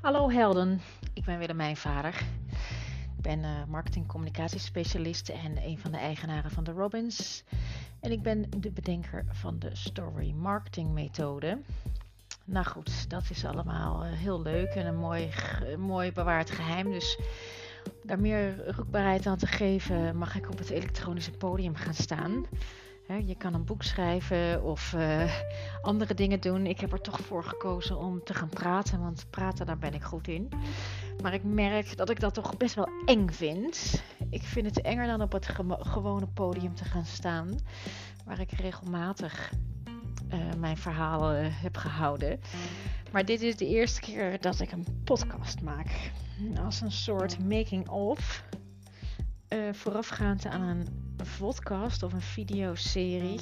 Hallo helden, ik ben Willemijn Vader. Ik ben uh, marketing communicatiespecialist en een van de eigenaren van de Robins. En ik ben de bedenker van de Story Marketing methode. Nou goed, dat is allemaal uh, heel leuk en een mooi, mooi bewaard geheim. Dus daar meer roekbaarheid aan te geven, mag ik op het elektronische podium gaan staan. Je kan een boek schrijven of uh, andere dingen doen. Ik heb er toch voor gekozen om te gaan praten, want praten daar ben ik goed in. Maar ik merk dat ik dat toch best wel eng vind. Ik vind het enger dan op het gewone podium te gaan staan, waar ik regelmatig uh, mijn verhalen heb gehouden. Maar dit is de eerste keer dat ik een podcast maak. Als een soort making-of. Uh, voorafgaand aan een podcast of een videoserie.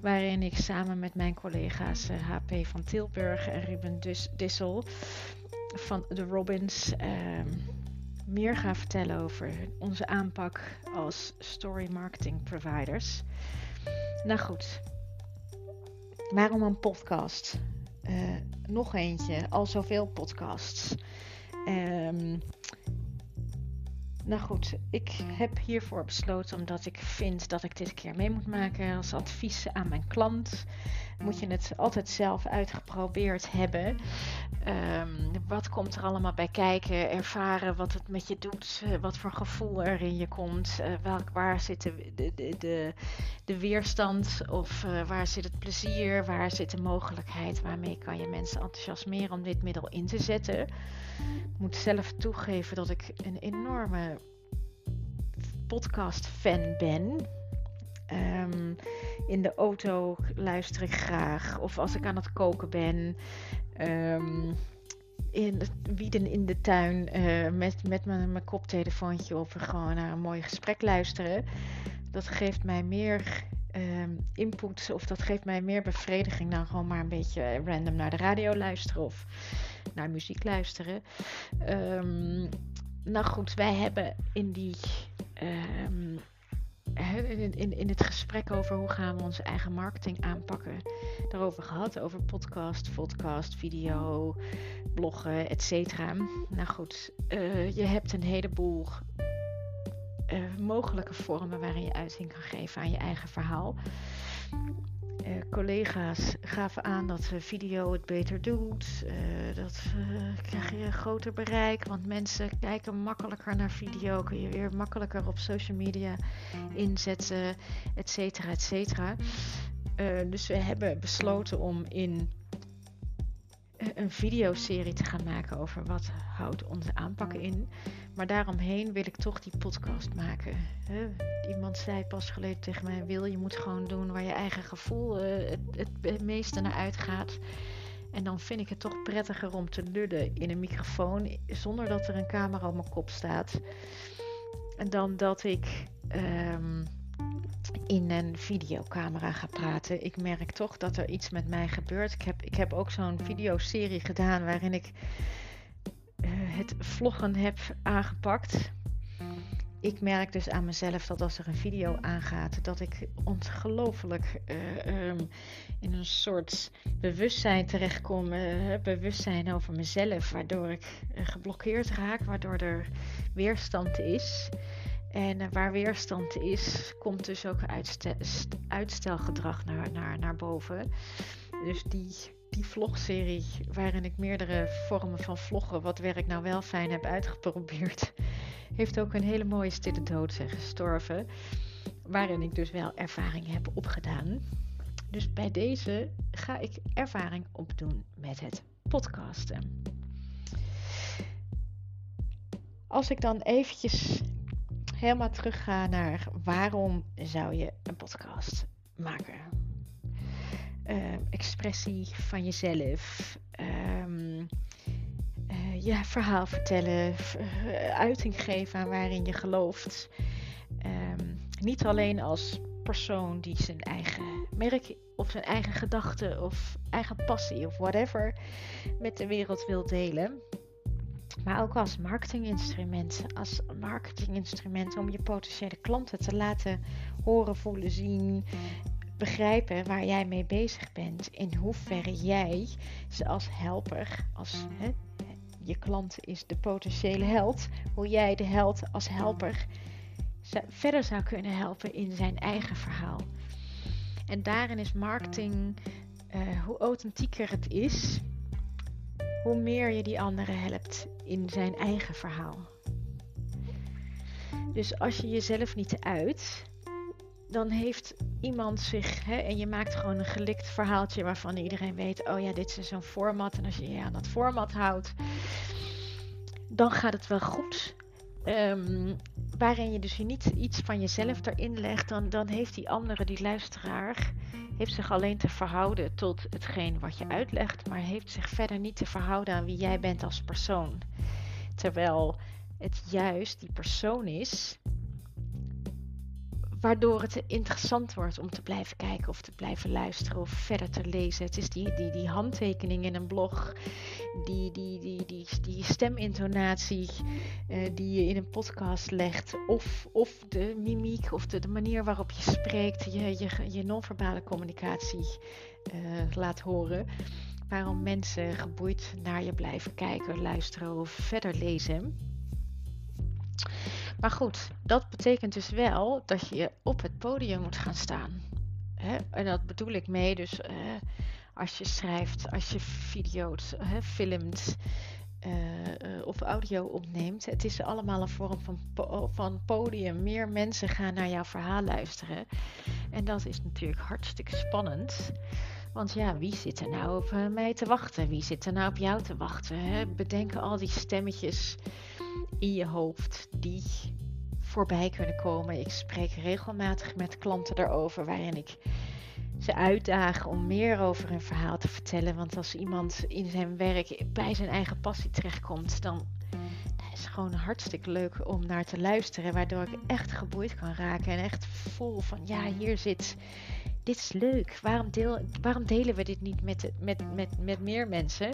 Waarin ik samen met mijn collega's HP eh, van Tilburg en Ruben Dissel van de Robins ehm, meer ga vertellen over onze aanpak als story marketing providers. Nou goed, waarom een podcast? Uh, nog eentje, al zoveel podcasts. Um, nou goed, ik heb hiervoor besloten omdat ik vind dat ik dit keer mee moet maken als advies aan mijn klant. Moet je het altijd zelf uitgeprobeerd hebben. Um, wat komt er allemaal bij kijken? Ervaren wat het met je doet. Eh, wat voor gevoel er in je komt. Uh, welk, waar zit de, de, de, weerstand? Of uh, waar zit het plezier? Waar zit de mogelijkheid? Waarmee kan je mensen enthousiasmeren om dit middel in te zetten? Ik moet zelf toegeven dat ik een enorme podcast-fan ben. Um, in de auto luister ik graag. Of als ik aan het koken ben. Um, in wieden in de tuin. Uh, met met mijn, mijn koptelefoontje op. Gewoon naar een mooi gesprek luisteren. Dat geeft mij meer um, input. Of dat geeft mij meer bevrediging dan gewoon maar een beetje random naar de radio luisteren. Of naar muziek luisteren. Um, nou goed, wij hebben in die. In, in, in het gesprek over hoe gaan we onze eigen marketing aanpakken, daarover gehad. Over podcast, podcast, video, bloggen, etc. Nou goed, uh, je hebt een heleboel uh, mogelijke vormen waarin je uiting kan geven aan je eigen verhaal. Uh, collega's gaven aan dat video het beter doet. Uh, dat uh, krijg je een groter bereik, want mensen kijken makkelijker naar video. Kun je weer makkelijker op social media inzetten, et cetera, et cetera. dus we hebben besloten om in een videoserie te gaan maken over wat houdt onze aanpakken in. Maar daaromheen wil ik toch die podcast maken. Iemand zei pas geleden tegen mij: Wil je moet gewoon doen waar je eigen gevoel uh, het, het, meeste naar uitgaat. En dan vind ik het toch prettiger om te lullen in een microfoon zonder dat er een camera op mijn kop staat. En dan dat ik. Um, in een videocamera ga praten. Ik merk toch dat er iets met mij gebeurt. Ik heb, ik heb ook zo'n videoserie gedaan waarin ik uh, het vloggen heb aangepakt. Ik merk dus aan mezelf dat als er een video aangaat, dat ik ongelooflijk uh, um, in een soort bewustzijn terechtkom. Uh, bewustzijn over mezelf, waardoor ik geblokkeerd raak, waardoor er weerstand is. En uh, waar weerstand is, komt dus ook uitstel, uitstelgedrag naar, naar, naar boven. Dus die, die vlogserie, waarin ik meerdere vormen van vloggen, wat werk nou wel fijn heb uitgeprobeerd, heeft ook een hele mooie stille dood zijn gestorven. Waarin ik dus wel ervaring heb opgedaan. Dus bij deze ga ik ervaring opdoen met het podcasten. Als ik dan eventjes helemaal teruggaan naar waarom zou je een podcast maken? Uh, expressie van jezelf. Um, uh, je verhaal vertellen. Uh, uiting geven aan waarin je gelooft. Um, niet alleen als persoon die zijn eigen merk of zijn eigen gedachten of eigen passie of whatever met de wereld wil delen. Maar ook als marketinginstrument. Als marketinginstrument om je potentiële klanten te laten horen, voelen, zien, begrijpen waar jij mee bezig bent. In hoeverre jij ze als helper, als hè, je klant is de potentiële held, hoe jij de held als helper verder zou kunnen helpen in zijn eigen verhaal. En daarin is marketing, uh, hoe authentieker het is, hoe meer je die andere helpt in zijn eigen verhaal. Dus als je jezelf niet uit, dan heeft iemand zich, hè, en je maakt gewoon een gelikt verhaaltje waarvan iedereen weet, oh ja, dit is zo'n format. En als je je aan dat format houdt, dan gaat het wel goed. Um, waarin je dus niet iets van jezelf erin legt, dan, dan heeft die andere, die luisteraar, heeft zich alleen te verhouden tot hetgeen wat je uitlegt, maar heeft zich verder niet te verhouden aan wie jij bent als persoon. Terwijl het juist die persoon is waardoor het interessant wordt om te blijven kijken of te blijven luisteren of verder te lezen. Het is die, die, die handtekening in een blog, die, die, die, die, die stemintonatie uh, die je in een podcast legt, of, of de mimiek of de, de manier waarop je spreekt, je, je, je non-verbale communicatie uh, laat horen. Waarom mensen geboeid naar je blijven kijken, luisteren of verder lezen. Maar goed, dat betekent dus wel dat je op het podium moet gaan staan. Hè? En dat bedoel ik mee, dus uh, als je schrijft, als je video's filmt uh, of audio opneemt. Het is allemaal een vorm van, van podium. Meer mensen gaan naar jouw verhaal luisteren. En dat is natuurlijk hartstikke spannend. Want ja, wie zit er nou op mij te wachten? Wie zit er nou op jou te wachten? Hè? Bedenken al die stemmetjes in je hoofd die voorbij kunnen komen. Ik spreek regelmatig met klanten daarover, waarin ik ze uitdagen om meer over hun verhaal te vertellen. Want als iemand in zijn werk bij zijn eigen passie terechtkomt, dan is het gewoon hartstikke leuk om naar te luisteren. Waardoor ik echt geboeid kan raken en echt vol van ja, hier zit. Is leuk. Waarom, deel, waarom delen we dit niet met, met, met, met meer mensen?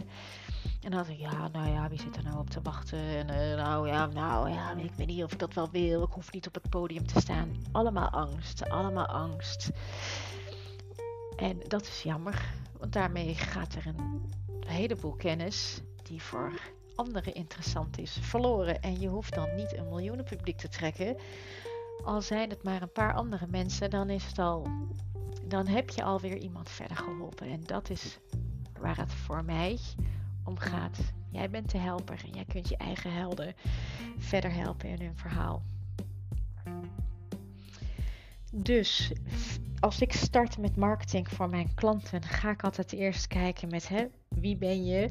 En dan ik, ja, nou ja, wie zit er nou op te wachten? En uh, nou ja, nou ja, ik weet niet of ik dat wel wil. Ik hoef niet op het podium te staan. Allemaal angst, allemaal angst. En dat is jammer, want daarmee gaat er een heleboel kennis die voor anderen interessant is, verloren. En je hoeft dan niet een miljoenen publiek te trekken. Al zijn het maar een paar andere mensen, dan is het al. Dan heb je alweer iemand verder geholpen. En dat is waar het voor mij om gaat. Jij bent de helper en jij kunt je eigen helden verder helpen in hun verhaal. Dus als ik start met marketing voor mijn klanten, ga ik altijd eerst kijken met hè, wie ben je?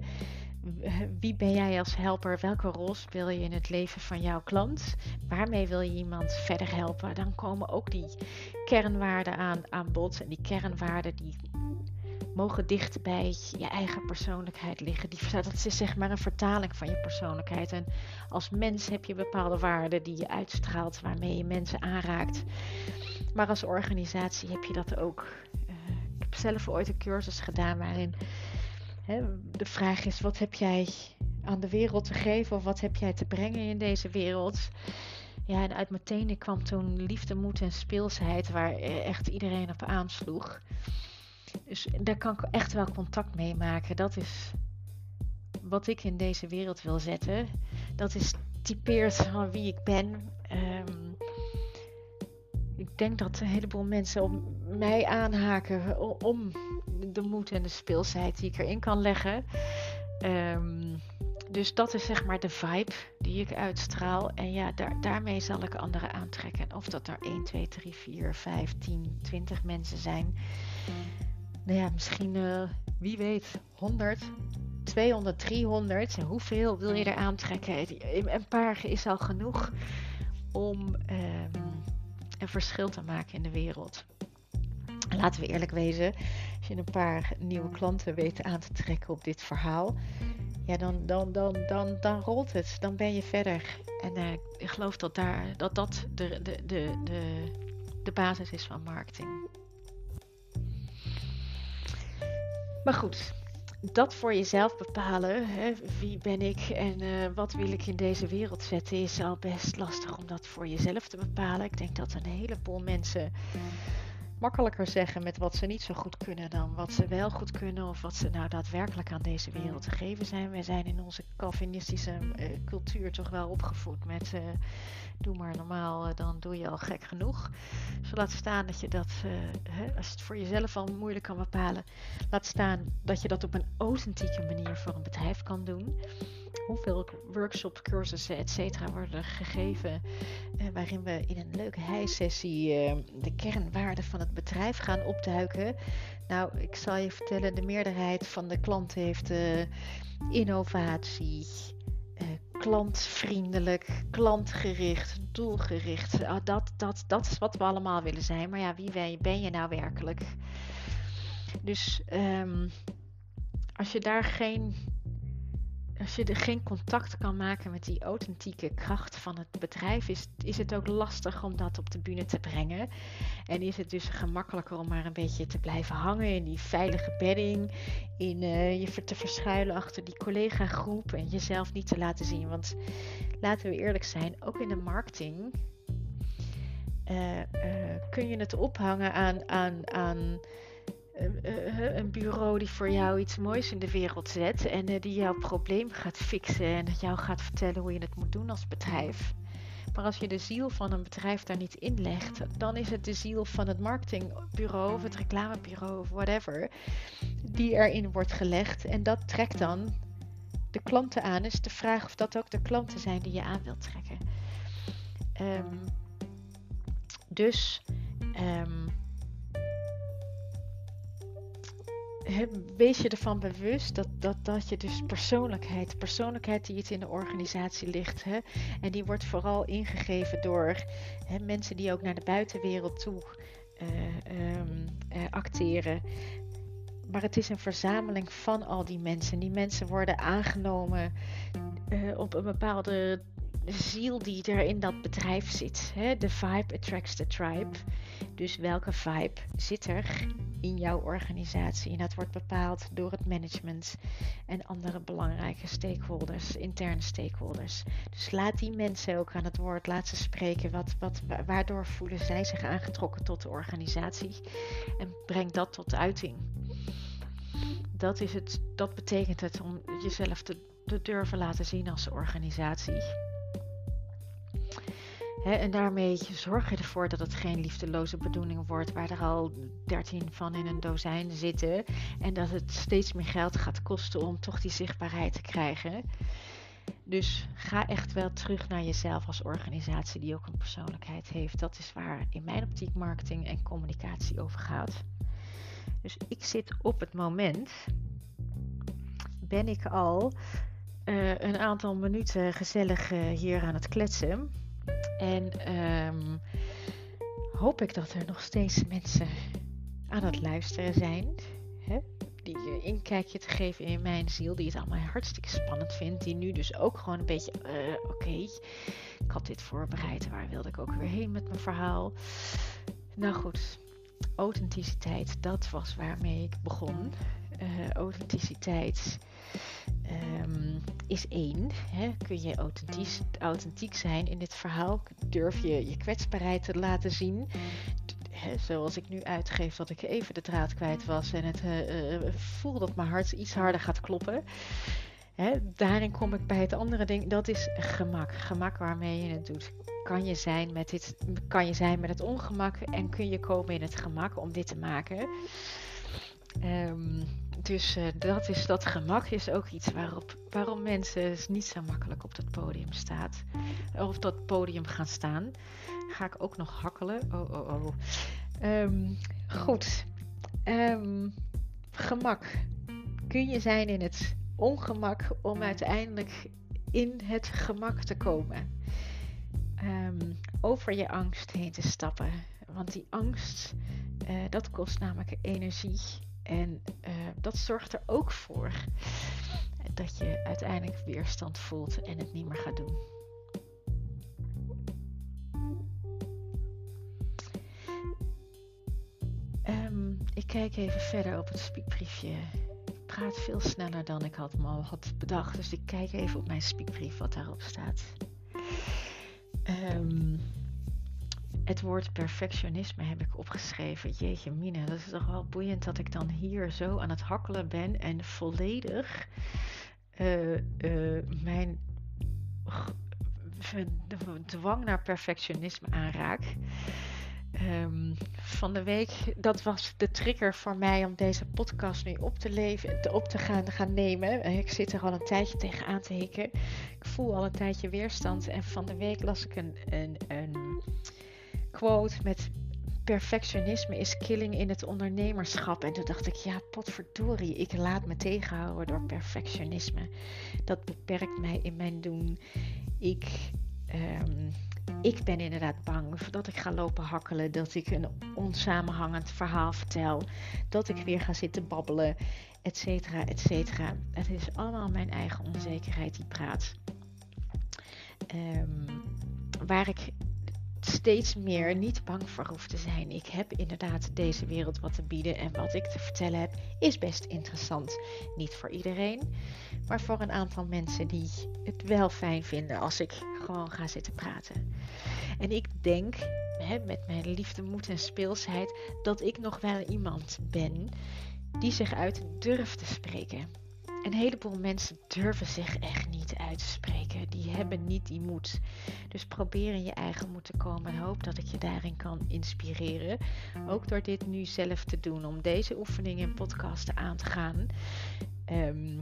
Wie ben jij als helper? Welke rol speel je in het leven van jouw klant? Waarmee wil je iemand verder helpen? Dan komen ook die kernwaarden aan, bod. En die kernwaarden die mogen dicht bij je eigen persoonlijkheid liggen. Die, dat is zeg maar een vertaling van je persoonlijkheid. En als mens heb je bepaalde waarden die je uitstraalt, waarmee je mensen aanraakt. Maar als organisatie heb je dat ook. Uh, ik heb zelf ooit een cursus gedaan waarin de vraag is: wat heb jij aan de wereld te geven of wat heb jij te brengen in deze wereld? Ja, en uit mijn tenen kwam toen liefde, moed en speelsheid, waar echt iedereen op aansloeg. Dus daar kan ik echt wel contact mee maken. Dat is wat ik in deze wereld wil zetten. Dat is typeert van wie ik ben. Um, ik denk dat een heleboel mensen om mij aanhaken om de moed en de speelsheid die ik erin kan leggen. Um, dus dat is zeg maar de vibe die ik uitstraal. En ja, daar, daarmee zal ik anderen aantrekken. Of dat er 1, 2, 3, 4, 5, 10, 20 mensen zijn nou ja, misschien, uh, wie weet, 100, 200, 300. Hoeveel wil je er aantrekken? Een paar is al genoeg om um, een verschil te maken in de wereld. Laten we eerlijk wezen, je een paar nieuwe klanten weet aan te trekken op dit verhaal, ja, dan, dan, dan, dan, dan rolt het. Dan ben je verder. En uh, ik geloof dat daar, dat, dat de, de, de, de, de basis is van marketing. Maar goed, dat voor jezelf bepalen, hè, wie ben ik en uh, wat wil ik in deze wereld zetten, is al best lastig om dat voor jezelf te bepalen. Ik denk dat een heleboel mensen makkelijker zeggen met wat ze niet zo goed kunnen dan wat ze wel goed kunnen of wat ze nou daadwerkelijk aan deze wereld te geven zijn. Wij zijn in onze Calvinistische uh, cultuur toch wel opgevoed met uh, doe maar normaal, uh, dan doe je al gek genoeg. Dus laat staan dat je dat, hè, als je het voor jezelf al moeilijk kan bepalen, laat staan dat je dat op een authentieke manier voor een bedrijf kan doen hoeveel workshops, cursussen, et cetera worden gegeven. Eh, waarin we in een leuke hijsessie uh, de kernwaarden van het bedrijf gaan opduiken. Nou, ik zal je vertellen, de meerderheid van de klanten heeft uh, innovatie, klantvriendelijk, klantgericht, doelgericht. Uh, dat, dat, dat is wat we allemaal willen zijn. Maar ja, wie ben je nou werkelijk? Dus um, als je daar geen als je er geen contact kan maken met die authentieke kracht van het bedrijf, is, is het ook lastig om dat op de bühne te brengen. En is het dus gemakkelijker om maar een beetje te blijven hangen in die veilige bedding, in uh, je te verschuilen achter die collega-groep en jezelf niet te laten zien. Want laten we eerlijk zijn, ook in de marketing uh, uh, kun je het ophangen aan. aan, aan een bureau die voor jou iets moois in de wereld zet en uh, die jouw probleem gaat fixen en jou gaat vertellen hoe je het moet doen als bedrijf. Maar als je de ziel van een bedrijf daar niet in legt, dan is het de ziel van het marketingbureau of het reclamebureau of whatever die erin wordt gelegd. En dat trekt dan de klanten aan. Is de vraag of dat ook de klanten zijn die je aan wilt trekken. Um, dus um, wees je ervan bewust dat, dat, dat je dus persoonlijkheid, persoonlijkheid die het in de organisatie ligt, hè, en die wordt vooral ingegeven door mensen die ook naar de buitenwereld toe uh, um, uh, acteren. Maar het is een verzameling van al die mensen. Die mensen worden aangenomen uh, op een bepaalde ziel die er in dat bedrijf zit. De vibe attracts the tribe. Dus welke vibe zit er in jouw organisatie? En dat wordt bepaald door het management en andere belangrijke stakeholders, interne stakeholders. Dus laat die mensen ook aan het woord, laat ze spreken. Wat, wat, waardoor voelen zij zich aangetrokken tot de organisatie? En breng dat tot uiting. Dat, is het, dat betekent het om jezelf te, te durven laten zien als organisatie en daarmee zorg je ervoor dat het geen liefdeloze bedoeling wordt waar er al 13 van in een dozijn zitten. En dat het steeds meer geld gaat kosten om toch die zichtbaarheid te krijgen. Dus ga echt wel terug naar jezelf als organisatie die ook een persoonlijkheid heeft. Dat is waar in mijn optiek marketing en communicatie over gaat. Dus ik zit op het moment, ben ik al uh, een aantal minuten gezellig uh, hier aan het kletsen. En um, hoop ik dat er nog steeds mensen aan het luisteren zijn. Hè? Die een inkijkje te geven in mijn ziel. Die het allemaal hartstikke spannend vindt. Die nu dus ook gewoon een beetje. Uh, Oké, ik had dit voorbereid. Waar wilde ik ook weer heen met mijn verhaal? Nou goed, authenticiteit. Dat was waarmee ik begon. Uh, authenticiteit um, is één. Hè? Kun je authentiek, authentiek zijn in dit verhaal? Durf je je kwetsbaarheid te laten zien? Zoals ik nu uitgeef dat ik even de draad kwijt was en het uh, voel dat mijn hart iets harder gaat kloppen. Daarin kom ik bij het andere ding. Dat is gemak. Gemak waarmee je het doet. Kan je, zijn met dit, kan je zijn met het ongemak en kun je komen in het gemak om dit te maken. Um, dus uh, dat, is, dat gemak is ook iets waarop, waarom mensen niet zo makkelijk op dat podium staat. Of dat podium gaan staan. Ga ik ook nog hakkelen. Oh, oh, oh. Um, goed. Um, gemak. Kun je zijn in het ongemak om uiteindelijk in het gemak te komen. Um, over je angst heen te stappen. Want die angst, uh, dat kost namelijk energie. En uh, dat zorgt er ook voor dat je uiteindelijk weerstand voelt en het niet meer gaat doen. Um, ik kijk even verder op het speakbriefje. Ik praat veel sneller dan ik had me had bedacht. Dus ik kijk even op mijn speakbrief wat daarop staat. Um, het woord perfectionisme heb ik opgeschreven. Jeetje mina, dat is toch wel boeiend dat ik dan hier zo aan het hakkelen ben en volledig uh, uh, mijn dwang naar perfectionisme aanraak. Um, van de week, dat was de trigger voor mij om deze podcast nu op te, leven, op te gaan, gaan nemen. Ik zit er al een tijdje tegenaan te hikken. Ik voel al een tijdje weerstand. En van de week las ik een, een, een quote met perfectionisme is killing in het ondernemerschap. En toen dacht ik, ja, potverdorie, ik laat me tegenhouden door perfectionisme. Dat beperkt mij in mijn doen. Ik, um, ik ben inderdaad bang dat ik ga lopen hakkelen, dat ik een onsamenhangend verhaal vertel, dat ik weer ga zitten babbelen, et cetera, et cetera. Het is allemaal mijn eigen onzekerheid die praat. Um, waar ik steeds meer niet bang voor hoef te zijn. Ik heb inderdaad deze wereld wat te bieden en wat ik te vertellen heb is best interessant. Niet voor iedereen, maar voor een aantal mensen die het wel fijn vinden als ik gewoon ga zitten praten. En ik denk, hè, met mijn liefde, moed en speelsheid, dat ik nog wel iemand ben die zich uit durft te spreken. Een heleboel mensen durven zich echt niet uit te spreken. Die hebben niet die moed. Dus probeer in je eigen moed te komen en hoop dat ik je daarin kan inspireren. Ook door dit nu zelf te doen, om deze oefeningen en podcasten aan te gaan. Ehm,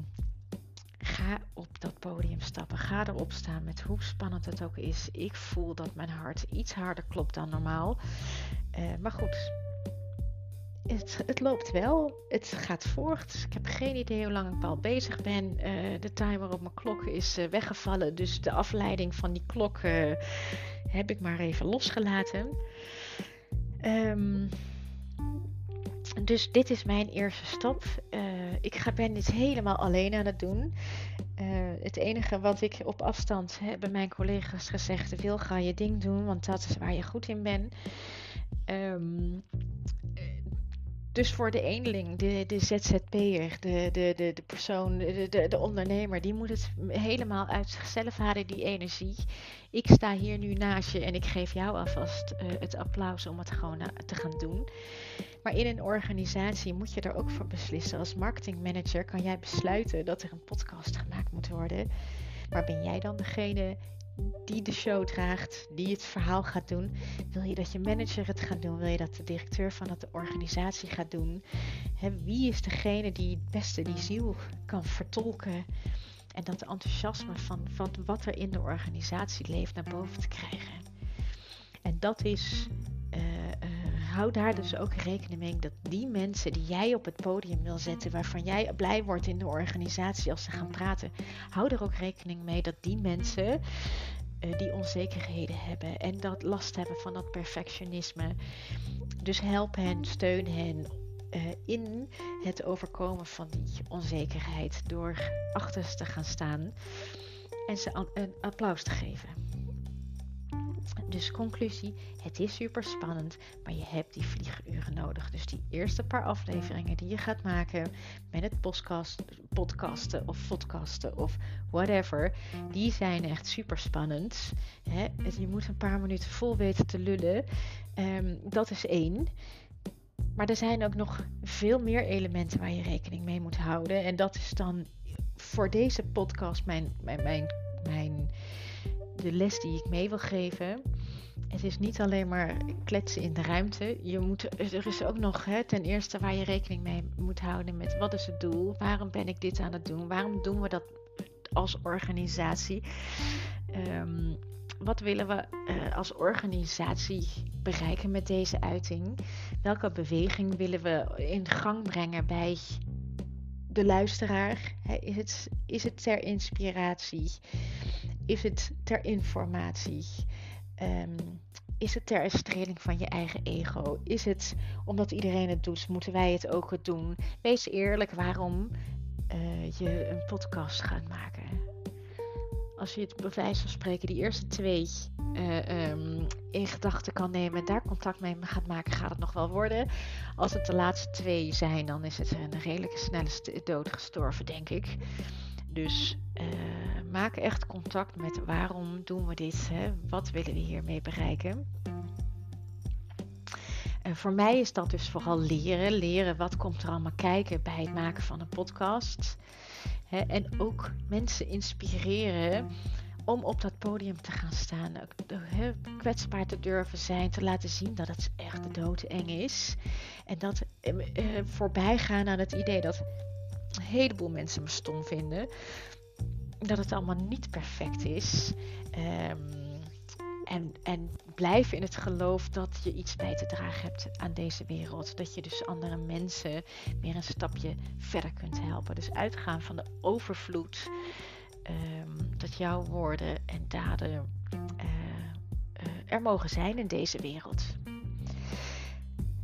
ga op dat podium stappen. Ga erop staan met hoe spannend het ook is. Ik voel dat mijn hart iets harder klopt dan normaal. Uh, maar goed, het, het, loopt wel. Het gaat voort. Ik heb geen idee hoe lang ik al bezig ben. Uh, de timer op mijn klok is uh, weggevallen. Dus de afleiding van die klok uh, heb ik maar even losgelaten. Um, dus dit is mijn eerste stap. ik ga, ben dit helemaal alleen aan het doen. het enige wat ik op afstand hebben mijn collega's gezegd: wil ga je ding doen, want dat is waar je goed in bent. Um, dus voor de eenling, de, de ZZP'er, de, de, de, de persoon, de, de, de ondernemer, die moet het helemaal uit zichzelf halen, die energie. Ik sta hier nu naast je en ik geef jou alvast uh, het applaus om het gewoon te gaan doen. Maar in een organisatie moet je er ook voor beslissen. Als marketingmanager kan jij besluiten dat er een podcast gemaakt moet worden. Maar ben jij dan degene die de show draagt, die het verhaal gaat doen. Wil je dat je manager het gaat doen? Wil je dat de directeur van de organisatie gaat doen? wie is degene die het beste die ziel kan vertolken? En dat enthousiasme van, van wat er in de organisatie leeft naar boven te krijgen. En dat is. Uh, uh, hou daar dus ook rekening mee dat die mensen die jij op het podium wil zetten, waarvan jij blij wordt in de organisatie als ze gaan praten, hou er ook rekening mee dat die mensen uh, die onzekerheden hebben en dat last hebben van dat perfectionisme. Dus help hen, steun hen uh, in het overkomen van die onzekerheid door achter ze te gaan staan en ze een applaus te geven. Dus conclusie, het is super spannend, maar je hebt die vlieguren nodig. Dus die eerste paar afleveringen die je gaat maken met het podcast, podcasten of podcasten of whatever, die zijn echt super spannend. Je moet een paar minuten vol weten te lullen. Um, dat is één. Maar er zijn ook nog veel meer elementen waar je rekening mee moet houden. En dat is dan voor deze podcast mijn, mijn, mijn de les die ik mee wil geven. Het is niet alleen maar kletsen in de ruimte. Je moet, er is ook nog hè, ten eerste waar je rekening mee moet houden met wat is het doel? Waarom ben ik dit aan het doen? Waarom doen we dat als organisatie? Um, wat willen we uh, als organisatie bereiken met deze uiting? Welke beweging willen we in gang brengen bij de luisteraar? Is het, is het ter inspiratie? Is het ter informatie? Um, is het ter streling van je eigen ego? Is het omdat iedereen het doet, moeten wij het ook doen? Wees eerlijk waarom uh, je een podcast gaat maken. Als je het bij wijze van spreken die eerste twee uh, um, in gedachten kan nemen en daar contact mee gaat maken, gaat het nog wel worden. Als het de laatste twee zijn, dan is het een redelijke snelle dood gestorven, denk ik. Dus uh, maak echt contact met waarom doen we dit? Hè? Wat willen we hiermee bereiken? En voor mij is dat dus vooral leren. Leren wat komt er allemaal kijken bij het maken van een podcast. en ook mensen inspireren om op dat podium te gaan staan. He, kwetsbaar te durven zijn. Te laten zien dat het echt doodeng is. En dat eh, eh, voorbij gaan aan het idee dat een heleboel mensen me stom vinden. Dat het allemaal niet perfect is. Um, en, en blijf in het geloof dat je iets bij te dragen hebt aan deze wereld. Dat je dus andere mensen weer een stapje verder kunt helpen. Dus uitgaan van de overvloed. Um, dat jouw woorden en daden uh, uh, er mogen zijn in deze wereld.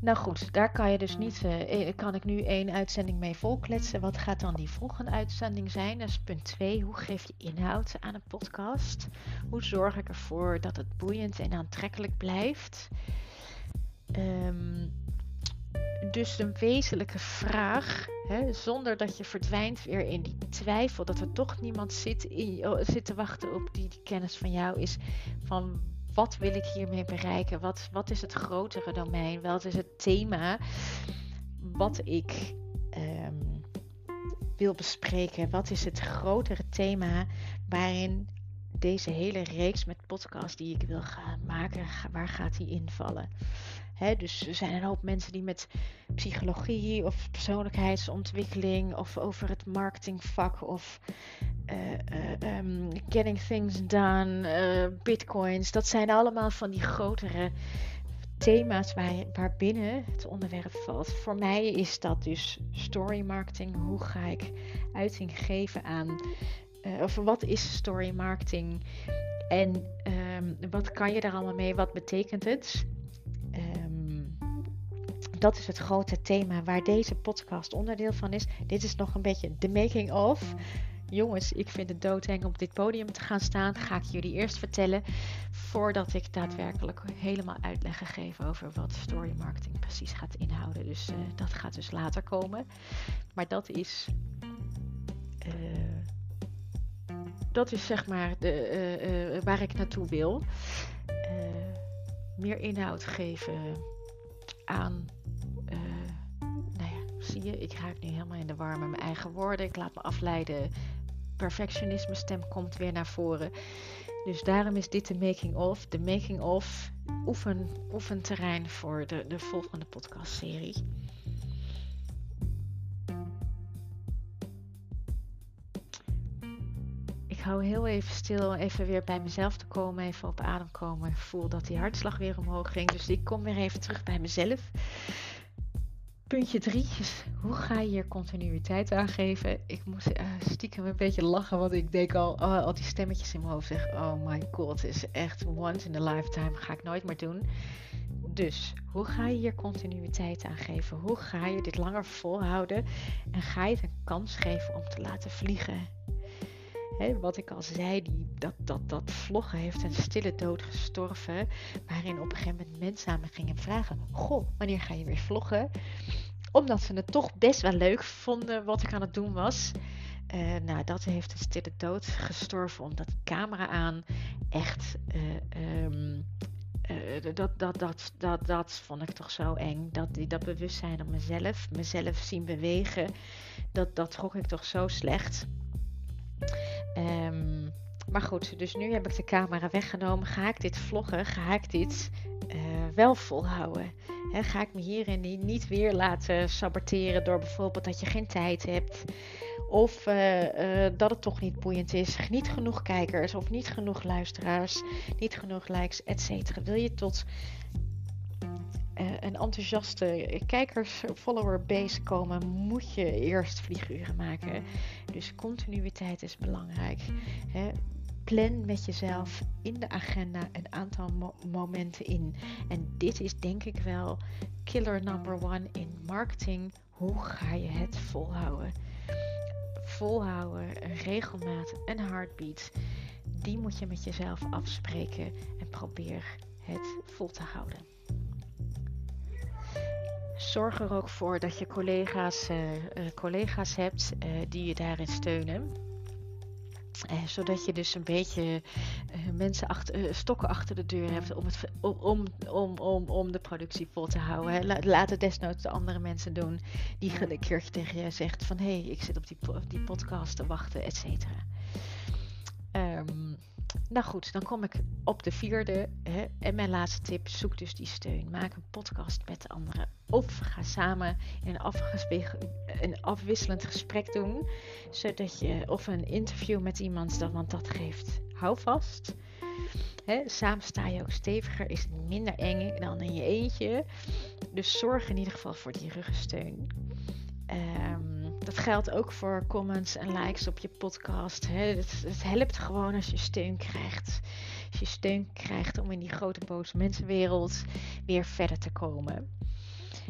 Nou goed, daar kan je dus niet, uh, kan ik nu één uitzending mee volkletsen. Wat gaat dan die volgende uitzending zijn? Dat is punt 2. Hoe geef je inhoud aan een podcast? Hoe zorg ik ervoor dat het boeiend en aantrekkelijk blijft? Um, dus een wezenlijke vraag, zonder dat je verdwijnt weer in die twijfel, dat er toch niemand zit, in, oh, zit te wachten op die, die kennis van jou is van wat wil ik hiermee bereiken? Wat, wat is het grotere domein? Wat is het thema wat ik ehm, wil bespreken? Wat is het grotere thema waarin deze hele reeks met podcasts die ik wil gaan maken, waar gaat die invallen? Dus er zijn een hoop mensen die met psychologie of persoonlijkheidsontwikkeling of over het marketingvak of uh, getting things done, uh, bitcoins, dat zijn allemaal van die grotere thema's waar, waarbinnen het onderwerp valt. Voor mij is dat dus story marketing. Hoe ga ik uiting geven aan, of wat is story marketing en um, wat kan je daar allemaal mee? Wat betekent het? Dat is het grote thema waar deze podcast onderdeel van is. Dit is nog een beetje de making of. Jongens, ik vind het doodeng om op dit podium te gaan staan. Ga ik jullie eerst vertellen. Voordat ik daadwerkelijk helemaal uitleg ga geven over wat story marketing precies gaat inhouden. Dus uh, dat gaat dus later komen. Maar dat is. Uh, dat is zeg maar de, uh, waar ik naartoe wil. meer inhoud geven aan zie je, ik raak nu helemaal in de war met mijn eigen woorden. Ik laat me afleiden. Perfectionisme stem komt weer naar voren. Dus daarom is dit de making of. De making of oefen, oefenterrein voor de, de volgende podcastserie. Ik hou heel even stil, even weer bij mezelf te komen, even op adem komen. Ik voel dat die hartslag weer omhoog ging, dus ik kom weer even terug bij mezelf. Puntje 3 is, hoe ga je hier continuïteit aangeven? Ik moest uh, stiekem een beetje lachen, want ik denk al, oh, al die stemmetjes in mijn hoofd zeggen, oh my god, is echt once in a lifetime, ga ik nooit meer doen. Dus, hoe ga je hier continuïteit aangeven? Hoe ga je dit langer volhouden? En ga je het een kans geven om te laten vliegen? Wat ik al zei, die, dat, dat, dat vloggen heeft een stille dood gestorven. Waarin op een gegeven moment mensen aan me gingen vragen: Goh, wanneer ga je weer vloggen? Omdat ze het toch best wel leuk vonden wat ik aan het doen was. Uh, nou, dat heeft een stille dood gestorven omdat de camera aan echt. Uh, um, uh, dat, dat, dat, dat, dat vond ik toch zo eng. Dat, dat bewustzijn op mezelf, mezelf zien bewegen, dat, dat trok ik toch zo slecht. Um, maar goed, dus nu heb ik de camera weggenomen. Ga ik dit vloggen? Ga ik dit uh, wel volhouden? Ga ik me hierin niet weer laten saboteren door bijvoorbeeld dat je geen tijd hebt. Of uh, uh, dat het toch niet boeiend is. Niet genoeg kijkers of niet genoeg luisteraars. Niet genoeg likes, etc. Wil je tot een enthousiaste kijkers, follower base komen, moet je eerst vlieguren maken. Dus continuïteit is belangrijk. Hè. Plan met jezelf in de agenda een aantal momenten in. En dit is denk ik wel killer number one in marketing. Hoe ga je het volhouden? Volhouden, regelmaat, een heartbeat. Die moet je met jezelf afspreken en probeer het vol te houden zorg er ook voor dat je collega's, uh, collega's hebt uh, die je daarin steunen. Eh, zodat je dus een beetje eh, mensen achter, eh, stokken achter de deur hebt om, het, om, om, om, om de productie vol te houden. Laat het desnoods de andere mensen doen die een keertje tegen je zegt van hé, hey, ik zit op die, die podcast te wachten, et cetera. Nou goed, dan kom ik op de vierde. Hè, en mijn laatste tip: zoek dus die steun. Maak een podcast met anderen. Of ga samen een, een afwisselend gesprek doen. Zodat je, of een interview met iemand, want dat geeft houvast. Hè, samen sta je ook steviger, is het minder eng dan in je eentje. Dus zorg in ieder geval voor die ruggensteun. Um, dat geldt ook voor comments en likes op je podcast. Hè. Het, het, helpt gewoon als je steun krijgt. Als je steun krijgt om in die grote boze mensenwereld weer verder te komen.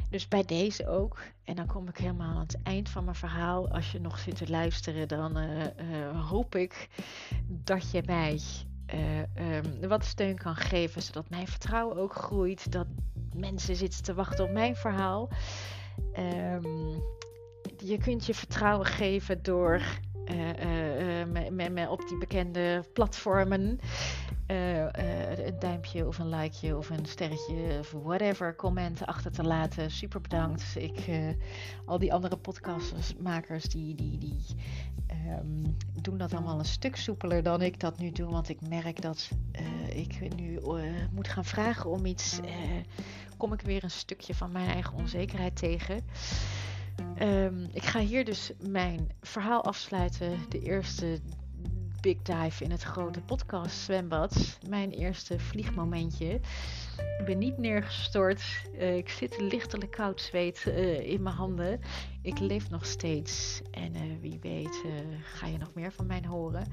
Dus bij deze ook. En dan kom ik helemaal aan het eind van mijn verhaal. Als je nog zit te luisteren, dan uh, hoop ik dat je mij uh, um, wat steun kan geven. Zodat mijn vertrouwen ook groeit. Dat mensen zitten te wachten op mijn verhaal. Um, je kunt je vertrouwen geven door uh, uh, me, op die bekende platformen een duimpje of een likeje of een sterretje of whatever comment achter te laten. Super bedankt. Ik, al die andere podcastmakers die, die, die um, doen dat allemaal een stuk soepeler dan ik dat nu doe. Want ik merk dat ik nu moet gaan vragen om iets. kom ik weer een stukje van mijn eigen onzekerheid tegen. Um, ik ga hier dus mijn verhaal afsluiten. De eerste big dive in het grote podcast zwembad. Mijn eerste vliegmomentje. Ik ben niet neergestort. Uh, ik zit lichtelijk koud zweet uh, in mijn handen. Ik leef nog steeds. En uh, wie weet ga je nog meer van mij horen.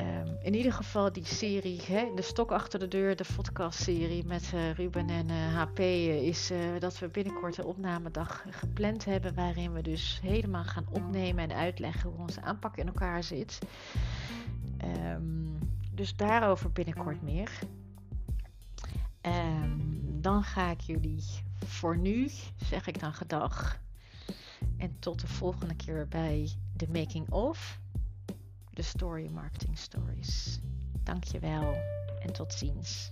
Um, in ieder geval die serie, hè, de stok achter de deur, de podcast-serie met uh, Ruben en uh, eh, HP, uh, is eh, dat we binnenkort een opnamedag gepland hebben. Waarin we dus helemaal gaan opnemen en uitleggen hoe onze aanpak in elkaar zit. Um, dus daarover binnenkort meer. Um, dan ga ik jullie voor nu, zeg ik dan gedag. En tot de volgende keer bij de Making of de Story Marketing Stories. Dankjewel en tot ziens.